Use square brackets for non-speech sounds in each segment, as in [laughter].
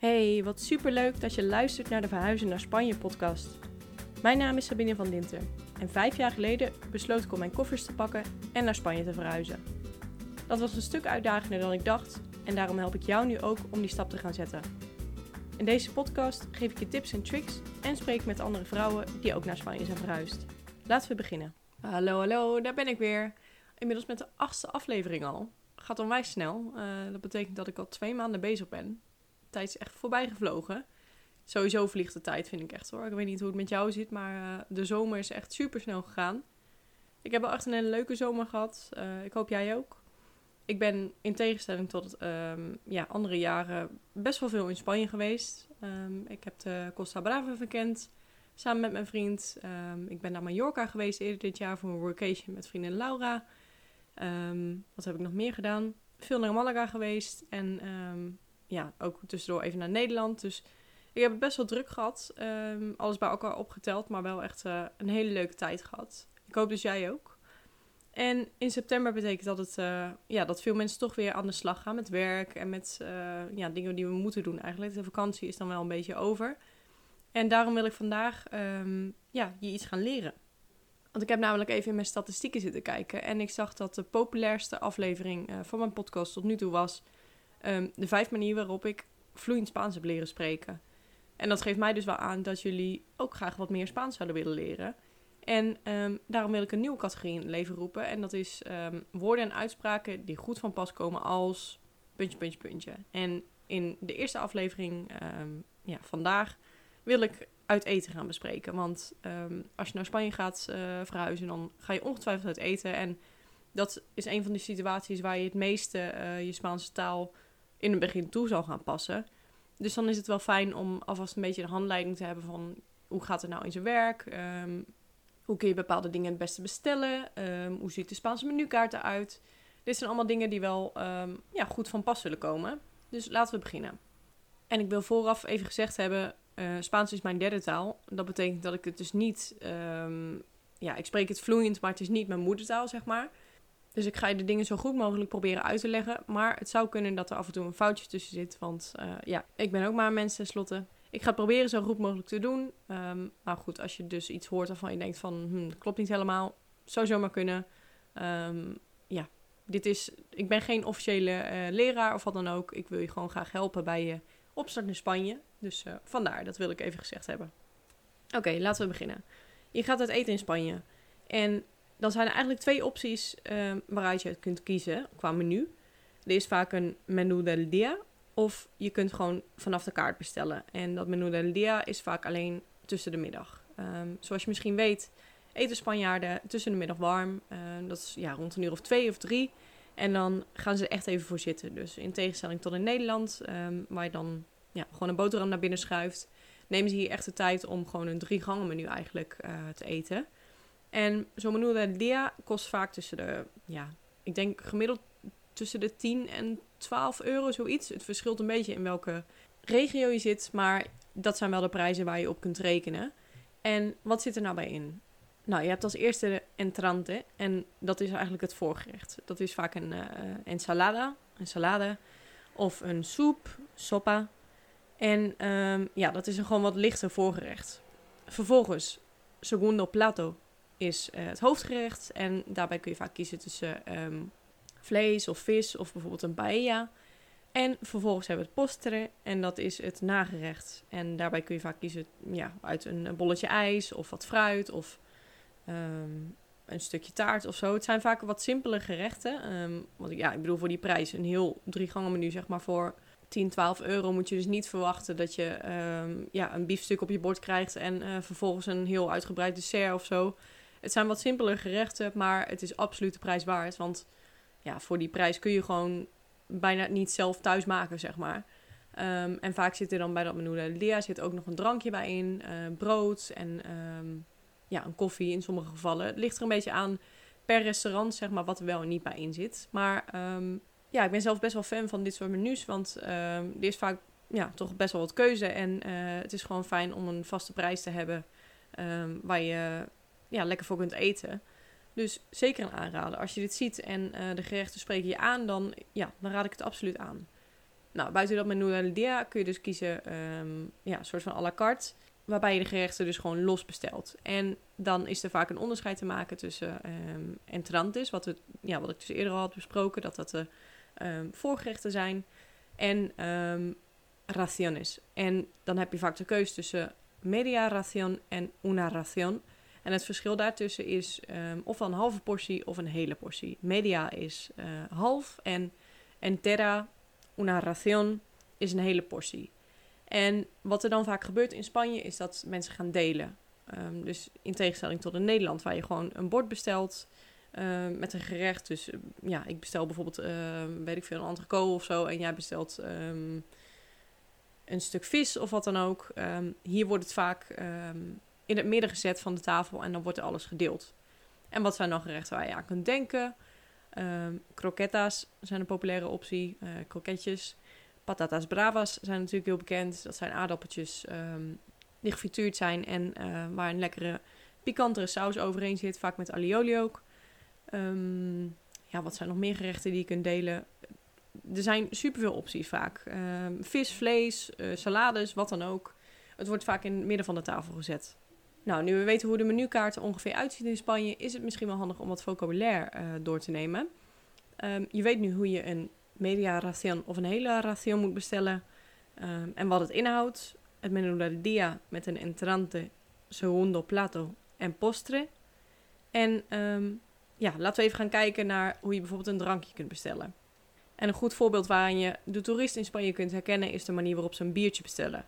Hey, wat superleuk dat je luistert naar de Verhuizen naar Spanje podcast. Mijn naam is Sabine van Dinter en vijf jaar geleden besloot ik om mijn koffers te pakken en naar Spanje te verhuizen. Dat was een stuk uitdagender dan ik dacht en daarom help ik jou nu ook om die stap te gaan zetten. In deze podcast geef ik je tips en tricks en spreek met andere vrouwen die ook naar Spanje zijn verhuisd. Laten we beginnen. Hallo, hallo, daar ben ik weer. Inmiddels met de achtste aflevering al. Gaat onwijs snel. Uh, dat betekent dat ik al twee maanden bezig ben. Tijd is echt voorbij gevlogen. Sowieso vliegt de tijd, vind ik echt hoor. Ik weet niet hoe het met jou zit, maar uh, de zomer is echt super snel gegaan. Ik heb wel echt een leuke zomer gehad. Uh, ik hoop jij ook. Ik ben in tegenstelling tot um, ja, andere jaren best wel veel in Spanje geweest. Um, ik heb de Costa Brava verkend samen met mijn vriend. Um, ik ben naar Mallorca geweest eerder dit jaar voor een workation met vriendin Laura. Wat heb ik nog meer gedaan? Veel naar Malaga geweest en ja, ook tussendoor even naar Nederland. Dus ik heb het best wel druk gehad. alles bij elkaar opgeteld, maar wel echt uh, een hele leuke tijd gehad. Ik hoop dus jij ook. En in september betekent dat, het, uh, ja, dat veel mensen toch weer aan de slag gaan met werk en met uh, ja, dingen die we moeten doen eigenlijk. De vakantie is dan wel een beetje over. En daarom wil ik vandaag um, ja, je iets gaan leren. Want ik heb namelijk even in mijn statistieken zitten kijken. En ik zag dat de populairste aflevering van mijn podcast tot nu toe was... Um, de vijf manieren waarop ik vloeiend Spaans heb leren spreken. En dat geeft mij dus wel aan dat jullie ook graag wat meer Spaans zouden willen leren. En um, daarom wil ik een nieuwe categorie in het leven roepen. En dat is um, woorden en uitspraken die goed van pas komen als puntje, puntje, puntje. En in de eerste aflevering ja, vandaag wil ik uit eten gaan bespreken. Want als je naar Spanje gaat uh, verhuizen, dan ga je ongetwijfeld uit eten. En dat is een van de situaties waar je het meeste uh, je Spaanse taal in het begin toe zal gaan passen. Dus dan is het wel fijn om alvast een beetje een handleiding te hebben van hoe gaat het nou in zijn werk? Um, hoe kun je bepaalde dingen het beste bestellen? Um, hoe ziet de Spaanse menukaart eruit? Dit zijn allemaal dingen die wel ja, goed van pas zullen komen. Dus laten we beginnen. En ik wil vooraf even gezegd hebben, uh, Spaans is mijn derde taal. Dat betekent dat ik het dus niet. Ja, ik spreek het vloeiend, maar het is niet mijn moedertaal, zeg maar. Dus ik ga je de dingen zo goed mogelijk proberen uit te leggen. Maar het zou kunnen dat er af en toe een foutje tussen zit. Want uh, ja, ik ben ook maar een mens tenslotte. Ik ga het proberen zo goed mogelijk te doen. Um, maar goed, als je dus iets hoort waarvan je denkt van... Hm, dat klopt niet helemaal. Zou zomaar kunnen. Um, ja, dit is... Ik ben geen officiële uh, leraar of wat dan ook. Ik wil je gewoon graag helpen bij je opstart in Spanje. Dus uh, vandaar, dat wil ik even gezegd hebben. Oké, laten we beginnen. Je gaat uit eten in Spanje. En dan zijn er eigenlijk twee opties uh, waaruit je kunt kiezen qua menu. Er is vaak een menu del dia. Of je kunt gewoon vanaf de kaart bestellen. En dat menu del dia is vaak alleen tussen de middag. Um, zoals je misschien weet, eten Spanjaarden tussen de middag warm. Uh, dat is ja, rond een uur of twee of drie. En dan gaan ze er echt even voor zitten. Dus in tegenstelling tot in Nederland, waar je dan ja, gewoon een boterham naar binnen schuift, nemen ze hier echt de tijd om gewoon een drie gangen menu eigenlijk uh, te eten. En zo'n menu de dia kost vaak tussen de, ja, ik denk gemiddeld tussen de 10 en 12 euro, zoiets. Het verschilt een beetje in welke regio je zit, maar dat zijn wel de prijzen waar je op kunt rekenen. En wat zit er nou bij in? Nou, je hebt als eerste de entrante en dat is eigenlijk het voorgerecht. Dat is vaak een uh, ensalada, een salade of een soep, sopa. En um, ja, dat is een gewoon wat lichter voorgerecht. Vervolgens, segundo plato is uh, het hoofdgerecht. En daarbij kun je vaak kiezen tussen um, vlees of vis of bijvoorbeeld een paella. En vervolgens hebben we het postre en dat is het nagerecht. En daarbij kun je vaak kiezen ja, uit een, bolletje ijs of wat fruit of um, een stukje taart of zo. Het zijn vaak wat simpele gerechten. Um, want ja, ik bedoel voor die prijs een heel drie gangen menu zeg maar voor 10, 12 euro moet je dus niet verwachten dat je ja, een biefstuk op je bord krijgt en uh, vervolgens een heel uitgebreid dessert of zo. Het zijn wat simpeler gerechten, maar het is absoluut de prijs waard. Want ja, voor die prijs kun je gewoon bijna niet zelf thuis maken, zeg maar. Um, en vaak zit er dan bij dat menu de Lea zit ook nog een drankje bij in, uh, brood en um, ja, een koffie in sommige gevallen. Het ligt er een beetje aan per restaurant, zeg maar, wat er wel en niet bij in zit. Maar um, ja, ik ben zelf best wel fan van dit soort menus, want er is vaak ja, toch best wel wat keuze. En uh, het is gewoon fijn om een vaste prijs te hebben waar je ja, lekker voor kunt eten. Dus zeker een aanrader. Als je dit ziet en uh, de gerechten spreken je aan, dan, ja, dan raad ik het absoluut aan. Nou, buiten dat del dia kun je dus kiezen, ehm, ja, een soort van à la carte. Waarbij je de gerechten dus gewoon los bestelt. En dan is er vaak een onderscheid te maken tussen um, entrantes, wat, ja, wat ik dus eerder al had besproken, dat dat de um, voorgerechten zijn. En raciones. En dan heb je vaak de keuze tussen media ración en una ración. En het verschil daartussen is um, of een halve portie of een hele portie. Media is uh, half en entera, una ración, is een hele portie. En wat er dan vaak gebeurt in Spanje is dat mensen gaan delen. Um, dus in tegenstelling tot in Nederland, waar je gewoon een bord bestelt um, met een gerecht. Dus ja, ik bestel bijvoorbeeld, weet ik veel, een entrecote of zo. En jij bestelt een stuk vis of wat dan ook. hier wordt het vaak in het midden gezet van de tafel en dan wordt er alles gedeeld. En wat zijn dan gerechten waar je aan kunt denken? Um, croquetas zijn een populaire optie. Uh, kroketjes. Patatas bravas zijn natuurlijk heel bekend. Dat zijn aardappeltjes um, die gefrituurd zijn en uh, waar een lekkere pikantere saus overheen zit. Vaak met alioli ook. Um, ja, wat zijn nog meer gerechten die je kunt delen? Er zijn superveel opties vaak. vis, vlees, uh, salades, wat dan ook. Het wordt vaak in het midden van de tafel gezet. Nou, nu we weten hoe de menukaart er ongeveer uitziet in Spanje, is het misschien wel handig om wat vocabulaire uh, door te nemen. Um, je weet nu hoe je een media ración of een hele ración moet bestellen um, en wat het inhoudt. Het menú del dia met een entrante, segundo plato en postre. En um, ja, laten we even gaan kijken naar hoe je bijvoorbeeld een drankje kunt bestellen. En een goed voorbeeld waarin je de toerist in Spanje kunt herkennen is de manier waarop ze een biertje bestellen.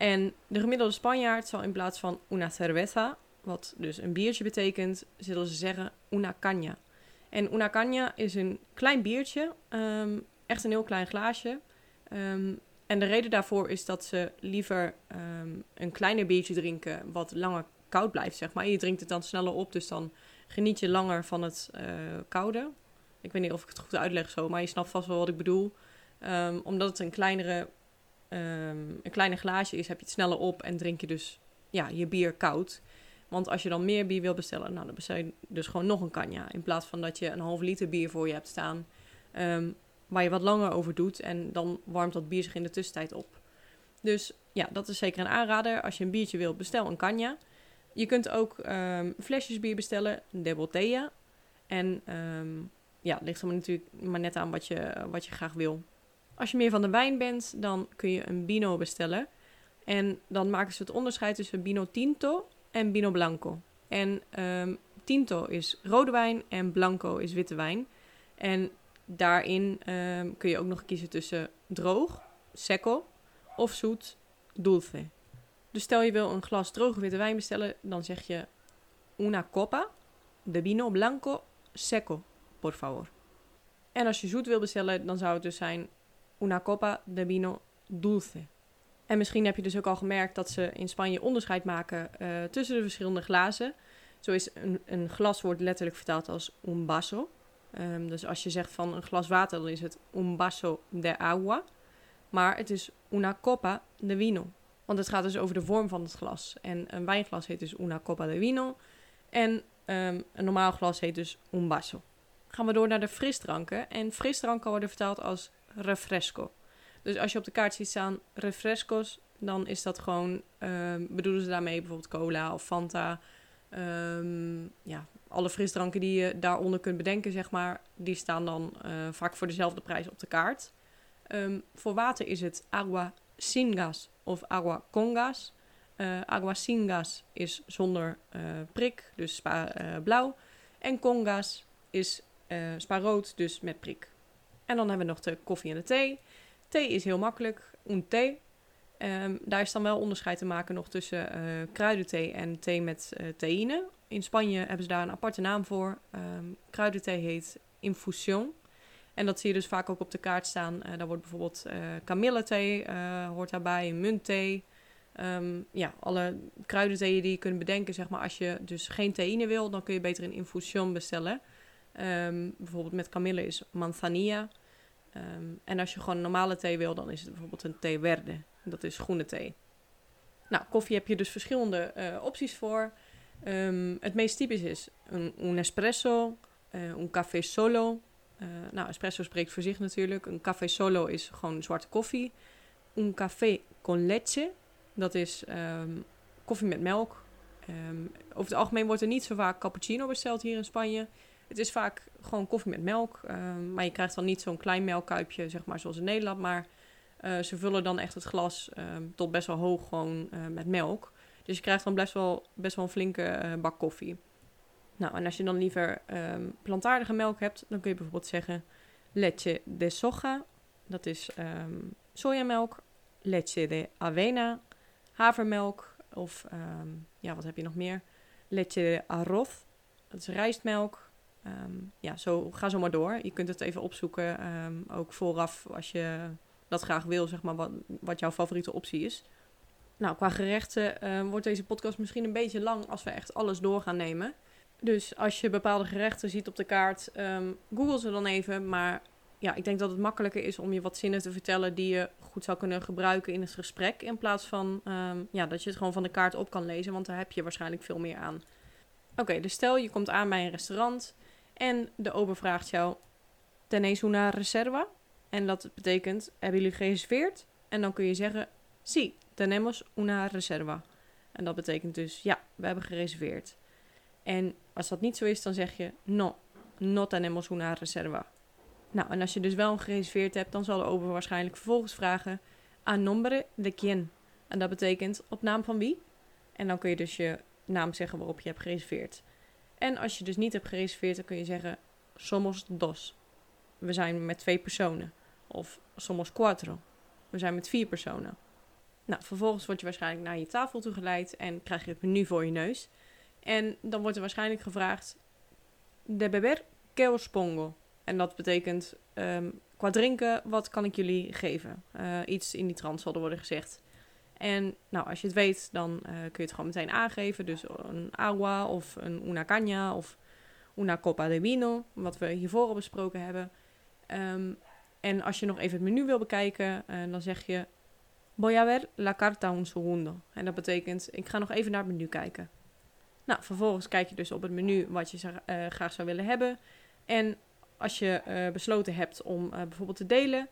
En de gemiddelde Spanjaard zal in plaats van una cerveza, wat dus een biertje betekent, zullen ze zeggen una caña. En una caña is een klein biertje, um, echt een heel klein glaasje. Um, en de reden daarvoor is dat ze liever um, een kleiner biertje drinken, wat langer koud blijft, zeg maar. Je drinkt het dan sneller op, dus dan geniet je langer van het uh, koude. Ik weet niet of ik het goed uitleg zo, maar je snapt vast wel wat ik bedoel. omdat het een kleinere um, een kleine glaasje is, heb je het sneller op en drink je dus ja, je bier koud. Want als je dan meer bier wil bestellen, nou, dan bestel je dus gewoon nog een kanja. In plaats van dat je een halve liter bier voor je hebt staan, um, waar je wat langer over doet. En dan warmt dat bier zich in de tussentijd op. Dus ja, dat is zeker een aanrader. Als je een biertje wilt, bestel een kanja. Je kunt ook um, flesjes bier bestellen, de botella. En ja, het ligt er natuurlijk maar net aan wat je, wat je graag wil. Als je meer van de wijn bent, dan kun je een Bino bestellen. En dan maken ze het onderscheid tussen Bino Tinto en Bino Blanco. En um, Tinto is rode wijn en Blanco is witte wijn. En daarin um, kun je ook nog kiezen tussen droog, secco of zoet, dulce. Dus stel je wil een glas droge witte wijn bestellen, dan zeg je una copa de vino blanco secco, por favor. En als je zoet wil bestellen, dan zou het dus zijn una copa de vino dulce. En misschien heb je dus ook al gemerkt dat ze in Spanje onderscheid maken uh, tussen de verschillende glazen. Zo is een, een, glas wordt letterlijk vertaald als un vaso. Um, dus als je zegt van een glas water, dan is het un vaso de agua. Maar het is una copa de vino. Want het gaat dus over de vorm van het glas. En een wijnglas heet dus una copa de vino. En um, een normaal glas heet dus un vaso. Gaan we door naar de frisdranken. En frisdranken worden vertaald als refresco. Dus als je op de kaart ziet staan refrescos, dan is dat gewoon, um, bedoelen ze daarmee bijvoorbeeld cola of Fanta. Um, ja, alle frisdranken die je daaronder kunt bedenken, zeg maar, die staan dan uh, vaak voor dezelfde prijs op de kaart. Um, voor water is het agua sin gas of agua con gas. Uh, agua sin gas is zonder uh, prik, dus spa blauw. En con gas is spa rood, dus met prik. En dan hebben we nog de koffie en de thee. Thee is heel makkelijk, een thee. Um, daar is dan wel onderscheid te maken nog tussen uh, kruidenthee en thee met uh, theïne. In Spanje hebben ze daar een aparte naam voor. Um, kruidenthee heet infusion. En dat zie je dus vaak ook op de kaart staan. Uh, daar wordt bijvoorbeeld kamillethee hoort daarbij, muntthee. Um, ja, alle kruidentheeën die je kunt bedenken, zeg maar. Als je dus geen theïne wil, dan kun je beter een infusion bestellen. Bijvoorbeeld met kamille is manzanilla. Um, en als je gewoon normale thee wil, dan is het bijvoorbeeld een thee verde. Dat is groene thee. Nou, koffie heb je dus verschillende uh, opties voor. Um, het meest typisch is een, un espresso, uh, un café solo, Eh, nou, espresso spreekt voor zich natuurlijk. Een café solo is gewoon zwarte koffie. Un café con leche, dat is ehm, koffie met melk. Ehm, over het algemeen wordt er niet zo vaak cappuccino besteld hier in Spanje. Het is vaak gewoon koffie met melk. ehm, maar je krijgt dan niet zo'n klein melkkuipje, zeg maar, zoals in Nederland. Maar eh, ze vullen dan echt het glas ehm, tot best wel hoog gewoon eh, met melk. Dus je krijgt dan best wel, best wel een flinke eh, bak koffie. Nou, en als je dan liever ehm, plantaardige melk hebt, dan kun je bijvoorbeeld zeggen leche de soja. Dat is sojamelk. Leche de avena. Havermelk. Of ja, wat heb je nog meer? Leche de arroz. Dat is rijstmelk. Ehm, ja, zo, ga zo maar door. Je kunt het even opzoeken, ehm, ook vooraf als je dat graag wil, zeg maar, wat, wat jouw favoriete optie is. Nou, qua gerechten eh, wordt deze podcast misschien een beetje lang als we echt alles door gaan nemen. Dus als je bepaalde gerechten ziet op de kaart, ehm, google ze dan even. Maar ja, ik denk dat het makkelijker is om je wat zinnen te vertellen die je goed zou kunnen gebruiken in het gesprek. In plaats van ehm, ja, dat je het gewoon van de kaart op kan lezen, want daar heb je waarschijnlijk veel meer aan. Oké, dus stel je komt aan bij een restaurant en de ober vraagt jou: Tenéis una reserva? En dat betekent: hebben jullie gereserveerd? En dan kun je zeggen: Sí, tenemos una reserva. En dat betekent dus: ja, we hebben gereserveerd. En als dat niet zo is, dan zeg je: No, no tenemos una reserva. Nou, en als je dus wel gereserveerd hebt, dan zal de ober waarschijnlijk vervolgens vragen: A nombre de quién? En dat betekent op naam van wie? En dan kun je dus je naam zeggen waarop je hebt gereserveerd. En als je dus niet hebt gereserveerd, dan kun je zeggen: Somos dos. We zijn met twee personen. Of somos cuatro. We zijn met vier personen. Nou, vervolgens word je waarschijnlijk naar je tafel toe geleid en krijg je het menu voor je neus. En dan wordt er waarschijnlijk gevraagd: De beber que os pongo? En dat betekent: ehm, qua drinken, wat kan ik jullie geven? Eh, iets in die trant zal worden gezegd. En nou, als je het weet, dan eh, kun je het gewoon meteen aangeven. Dus een agua of een una caña of una copa de vino, wat we hiervoor al besproken hebben. Ehm, en als je nog even het menu wil bekijken, eh, dan zeg je voy a ver la carta un segundo. En dat betekent, ik ga nog even naar het menu kijken. Nou, vervolgens kijk je dus op het menu wat je eh, graag zou willen hebben. En als je besloten hebt om bijvoorbeeld te delen,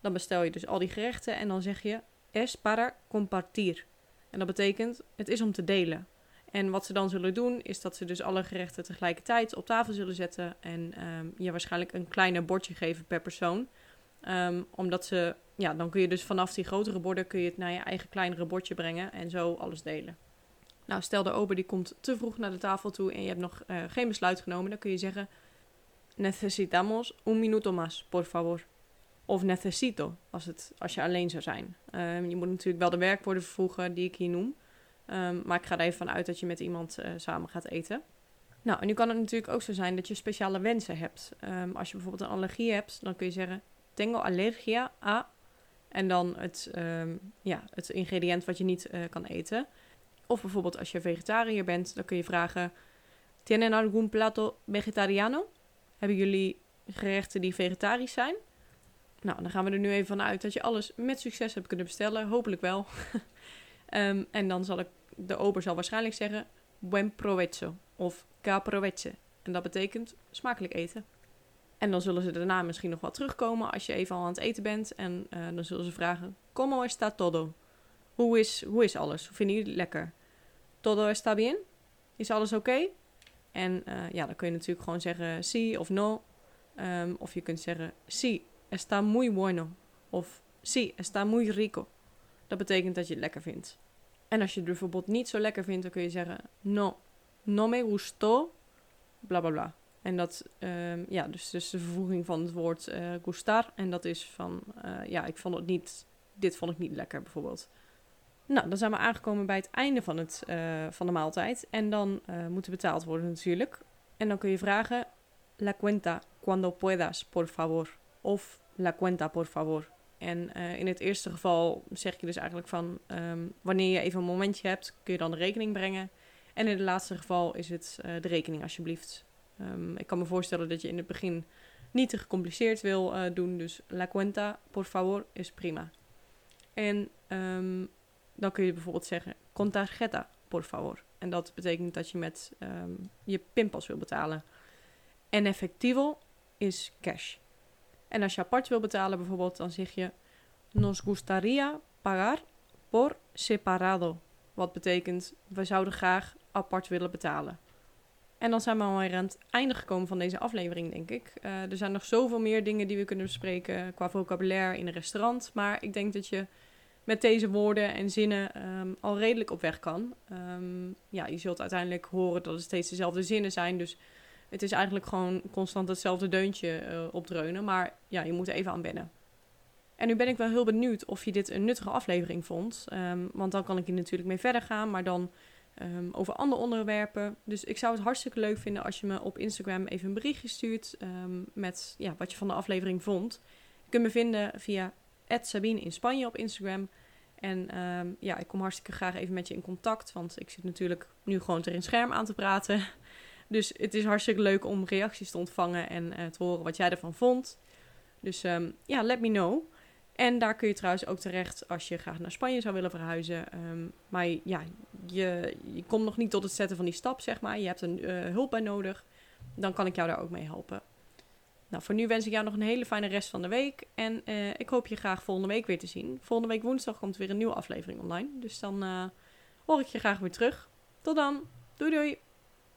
dan bestel je dus al die gerechten en dan zeg je es para compartir. En dat betekent, het is om te delen. En wat ze dan zullen doen, is dat ze dus alle gerechten tegelijkertijd op tafel zullen zetten. En ehm, je waarschijnlijk een kleiner bordje geven per persoon. Ehm, omdat ze, ja, dan kun je dus vanaf die grotere borden kun je het naar je eigen kleinere bordje brengen en zo alles delen. Nou, stel de ober die komt te vroeg naar de tafel toe en je hebt nog eh, geen besluit genomen, dan kun je zeggen: Necesitamos un minuto más, por favor. Of necesito, als, het, als je alleen zou zijn. Ehm, je moet natuurlijk wel de werkwoorden vervoegen die ik hier noem. Ehm, maar ik ga er even van uit dat je met iemand eh, samen gaat eten. Nou, en nu kan het natuurlijk ook zo zijn dat je speciale wensen hebt. Ehm, als je bijvoorbeeld een allergie hebt, dan kun je zeggen: Tengo alergia a. En dan het, ja, het ingrediënt wat je niet eh, kan eten. Of bijvoorbeeld als je vegetariër bent, dan kun je vragen: Tienen algún plato vegetariano? Hebben jullie gerechten die vegetarisch zijn? Nou, dan gaan we er nu even van uit dat je alles met succes hebt kunnen bestellen. Hopelijk wel. [laughs] Ehm, en dan zal ik, de ober zal waarschijnlijk zeggen: Buen provecho. Of que aproveche. En dat betekent smakelijk eten. En dan zullen ze daarna misschien nog wat terugkomen als je even al aan het eten bent. En eh, dan zullen ze vragen: ¿Cómo está todo? Hoe is, alles? Hoe vinden jullie het lekker? ¿Todo está bien? Is alles oké? En eh, ja, dan kun je natuurlijk gewoon zeggen sí of no. Ehm, of je kunt zeggen sí, está muy bueno. Of sí, está muy rico. Dat betekent dat je het lekker vindt. En als je het bijvoorbeeld niet zo lekker vindt, dan kun je zeggen no, no me gustó, bla bla bla. En dat, ehm, ja, dus, dus de vervoeging van het woord eh, gustar. En dat is van, eh, ja, ik vond het niet, dit vond ik niet lekker bijvoorbeeld. Nou, dan zijn we aangekomen bij het einde van, het, eh, van de maaltijd. En dan moet er betaald worden natuurlijk. En dan kun je vragen, la cuenta cuando puedas, por favor. Of la cuenta, por favor. En eh, in het eerste geval zeg je dus eigenlijk van, ehm, wanneer je even een momentje hebt, kun je dan de rekening brengen. En in het laatste geval is het eh, de rekening alsjeblieft. Ehm, ik kan me voorstellen dat je in het begin niet te gecompliceerd wil eh, doen. Dus la cuenta, por favor, is prima. En ehm, dan kun je bijvoorbeeld zeggen, con tarjeta, por favor. En dat betekent dat je met je pinpas wil betalen. En efectivo is cash. En als je apart wil betalen bijvoorbeeld, dan zeg je nos gustaría pagar por separado. Wat betekent, we zouden graag apart willen betalen. En dan zijn we alweer aan het einde gekomen van deze aflevering, denk ik. Uh, er zijn nog zoveel meer dingen die we kunnen bespreken qua vocabulaire in een restaurant. Maar ik denk dat je met deze woorden en zinnen um, al redelijk op weg kan. Um, ja, je zult uiteindelijk horen dat het steeds dezelfde zinnen zijn. Dus het is eigenlijk gewoon constant hetzelfde deuntje uh, opdreunen. Maar ja, je moet even aan wennen. En nu ben ik wel heel benieuwd of je dit een nuttige aflevering vond. Um, want dan kan ik hier natuurlijk mee verder gaan. Maar dan um, over andere onderwerpen. Dus ik zou het hartstikke leuk vinden als je me op Instagram even een berichtje stuurt. Um, met ja, wat je van de aflevering vond. Je kunt me vinden via Sabine in Spanje op Instagram. En ja, ik kom hartstikke graag even met je in contact. Want ik zit natuurlijk nu gewoon ter in scherm aan te praten. Dus het is hartstikke leuk om reacties te ontvangen en uh, te horen wat jij ervan vond. Dus um, ja, let me know. En daar kun je trouwens ook terecht als je graag naar Spanje zou willen verhuizen. Um, maar ja, je, je komt nog niet tot het zetten van die stap, zeg maar. Je hebt een uh, hulp bij nodig. Dan kan ik jou daar ook mee helpen. Nou, voor nu wens ik jou nog een hele fijne rest van de week. En uh, ik hoop je graag volgende week weer te zien. Volgende week woensdag komt weer een nieuwe aflevering online. Dus dan hoor ik je graag weer terug. Tot dan. Doei doei.